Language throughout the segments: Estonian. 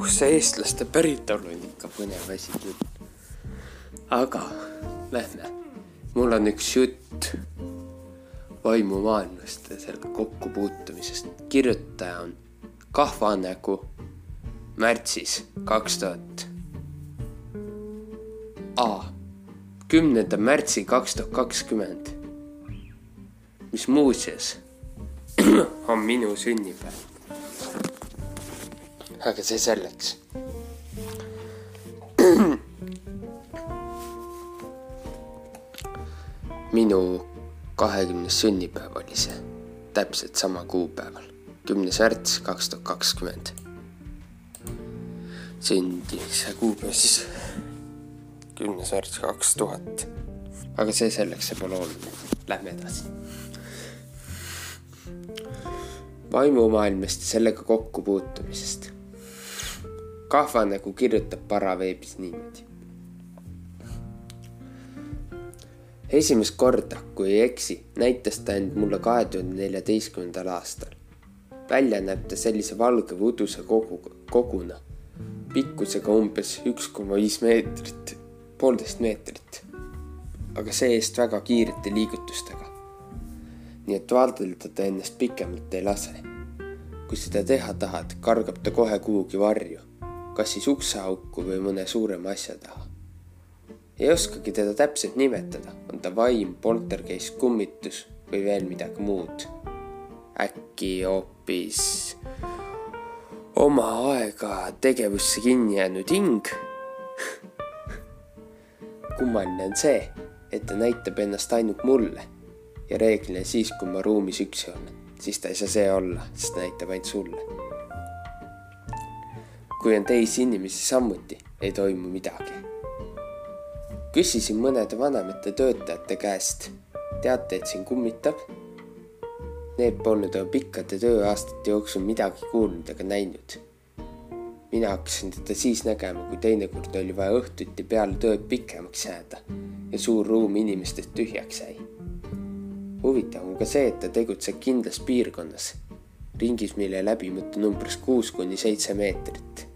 oh see eestlaste päritolu on ikka põnev asi küll. aga lähme, mul on üks jutt vaimumaailmast ja sellega kokkupuutumisest. kirjutaja on Kahvanägu märtsis kaks tuhat. A, kümnenda märtsi kaks tuhat kakskümmend, mis muuseas on minu sünnipäev. See selleks minu kahekümnes sünnipäev oli see, täpselt sama kuupäeval, kümnes märts kaks tuhat kakskümmend. sündimise kuupäev siis kümnes märts kaks tuhat. aga see selleks, see pole oluline, lähme edasi. vaimumaailmast ja sellega kokkupuutumisest. Kahvanägu kirjutab paraveebis niimoodi esimest korda, kui ei eksi, näitas ta end mulle kahe tuhande neljateistkümnendal aastal. välja näeb ta sellise valge uduse kogu, koguna, pikkusega umbes üks koma viis meetrit, poolteist meetrit. aga see-eest väga kiirete liigutustega. nii et vaadelda ta ennast pikemalt ei lase. kui seda teha tahad, kargab ta kohe kuhugi varju, kas siis ukseauku või mõne suurema asja taha. Ei oskagi teda täpselt nimetada, on ta vaim, poltergeist, kummitus või veel midagi muud. äkki hoopis oma aega tegevusse kinni jäänud hing? Kummaline on see, et ta näitab ennast ainult mulle. Ja reeglina siis, kui ma ruumis üksi olen, siis ta ei saa see olla, sest näitab ainult sulle. Kui on teisi inimesi samuti, ei toimu midagi küsisin mõnede vanemate töötajate käest. teate, et siin kummitab? Need polnud oma pikkade tööaastate jooksul midagi kuulnud ega näinud. mina hakkasin teda siis nägema, kui teinekord oli vaja õhtuti peale tööd pikemaks jääda ja suur ruum inimestest tühjaks jäi. huvitav on ka see, et ta tegutseb kindlas piirkonnas, ringis, mille läbimõte on umbes kuus kuni seitse meetrit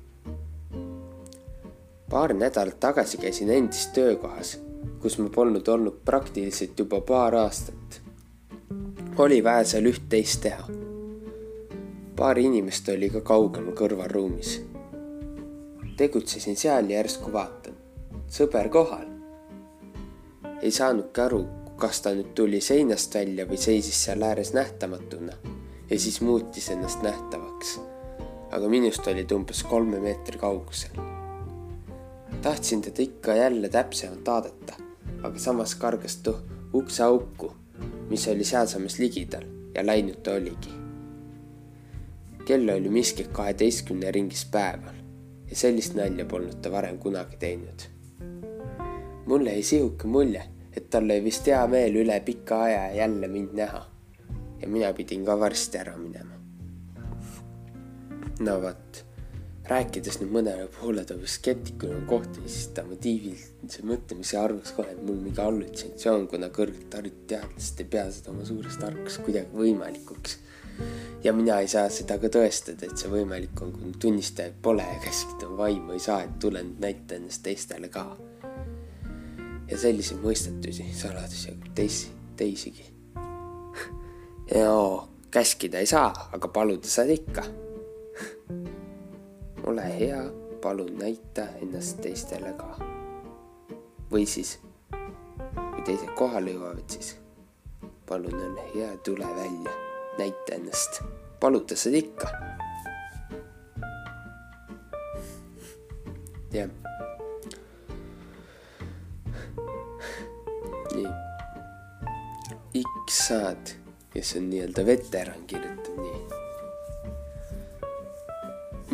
paar nädalat tagasi käisin endis töökohas, kus ma polnud olnud praktiliselt juba paar aastat. oli vaja seal üht-teist teha. paar inimest oli ka kaugemal kõrvalruumis. tegutsesin seal ja järsku vaatan, sõber kohal. ei saanudki aru, kas ta nüüd tuli seinast välja või seisis seal ääres nähtamatuna ja siis muutis ennast nähtavaks. aga minust oli ta umbes kolme meetri kaugusel tahtsin teda ikka jälle täpsemalt vaadata, aga samas kargas ta ukseauku, mis oli sealsamas ligidal ja läinud ta oligi. kell oli miskit kaheteistkümne ringis päeval ja sellist nalja polnud ta varem kunagi teinud. mulle jäi sihuke mulje, et tal oli vist hea meel üle pika aja jälle mind näha. ja mina pidin ka varsti ära minema. no vot rääkides nüüd mõnele pooletõu skeptikule kohta, siis ta motiivilise mõtlemise arvas kohe, et mul mingi hallutsinatsioon, kuna kõrgelt haritud teadlased ei pea seda oma suures tarkus kuidagi võimalikuks. ja mina ei saa seda ka tõestada, et see võimalik on, kui tunnistajaid pole ja käskida vaimu ei saa, et tulen näita ennast teistele ka. ja selliseid mõistetusi, saladusi teisi, teisigi. ja käskida ei saa, aga paluda saad ikka ole hea, palun näita ennast teistele ka. või siis, kui teised kohale jõuavad, siis palun ole hea, tule välja, näita ennast, paluta seda ikka. jah. nii. X saad, kes on nii-öelda veteran, kirjutab nii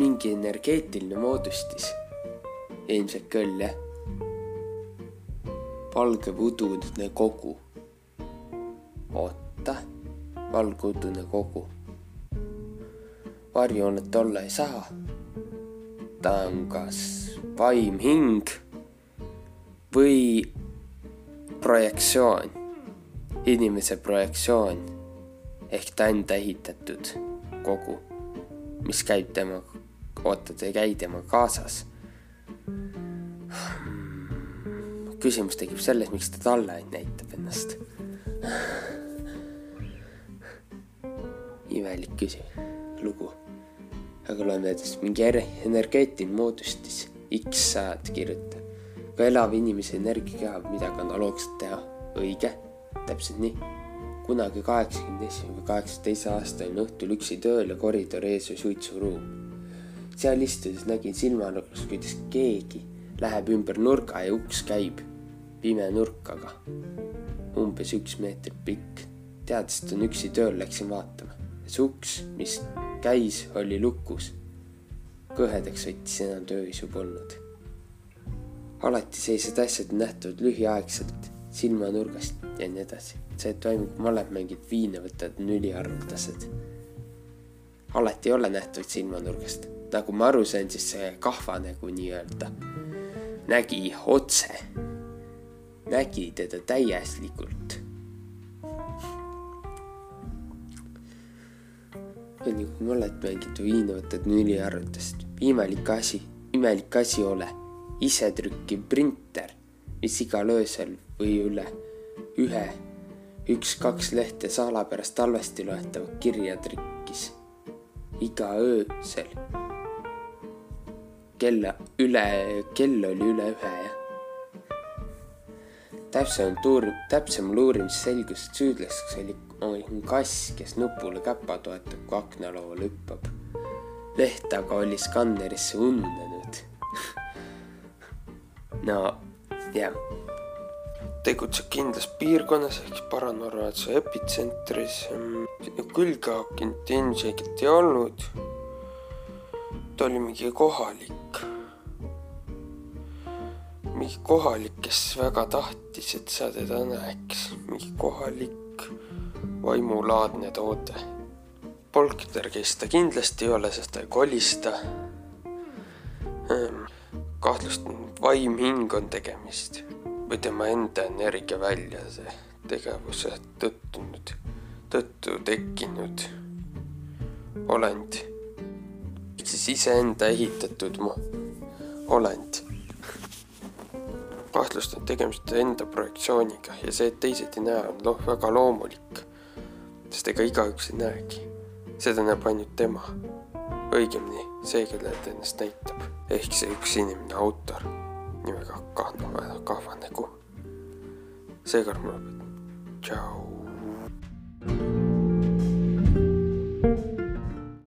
mingi energeetiline moodustis. ilmselt küll jah. valge udune kogu. oota, valge udune kogu. varjoonet olla ei saa. ta on kas vaim, hing või projektsioon, inimese projektsioon ehk ta enda ehitatud kogu, mis käib temaga oota, te ei käi temaga kaasas. küsimus tekib selles, miks ta talle ainult näitab ennast. imelik küsi-, lugu. aga loen näiteks mingi energeetiline moodustis X sajad kirjutab. ka elav inimese energiakeha midagi analoogset teha, õige, täpselt nii kunagi kaheksakümne esimene või kaheksateist teise aasta olin õhtul üksi tööl ja koridori ees oli suitsuruum. Seal istudes nägin silmanurgas, kuidas keegi läheb ümber nurga ja uks käib. pime nurk aga, umbes üks meeter pikk. teades, et on üksi tööl, läksin vaatama. see uks, mis käis, oli lukus. kõhedaks võttis, enam tööisu polnud. alati sellised asjad nähtuvad lühiaegselt silmanurgast ja nii edasi. see, et toimub maleb mängid viina võtad, on üliharuldased. alati ei ole nähtud silmanurgast. Nagu ma aru sain, siis see kahvanägu nii-öelda nägi otse, nägi teda täieslikult. ja nagu maled mängid viina võtad, on üliharuldased. imelik asi, imelik asi ole isetrükkiv printer, mis igal öösel või üle ühe, üks-kaks lehte salapärast talvesti loetavat kirja trükkis. iga öösel. Kella üle, kell oli üle ühe ja täpsemalt uur-, täpsemal uurimisel selgus, et süüdlaseks oli, oli kass, kes nupule käpa toetab, kui aknalauale hüppab. leht aga oli skannerisse ununenud no jah tegutseb kindlas piirkonnas ehk paranormaalse epitsentris. külghaakint ilmselgelt ei olnud. Ta oli mingi kohalik, mingi kohalik, kes väga tahtis, et sa teda näeks, mingi kohalik vaimulaadne toode. poltergeist ta kindlasti ei ole, sest ta ei kolista. Ehm, kahtlustan, vaimhing on tegemist või tema enda energia väljase tegevuse tõttu nüüd, tõttu tekkinud olend. Siis iseenda ehitatud olend. kahtlustan tegemist enda projektsiooniga ja see, et teised ei näe, on noh, väga loomulik. sest ega igaüks ei näegi, seda näeb ainult tema. õigemini see, kellele ta ennast näitab, ehk see üks inimene, autor nimega kahva, kahvanägu. seekord ma lõpetan. tšau.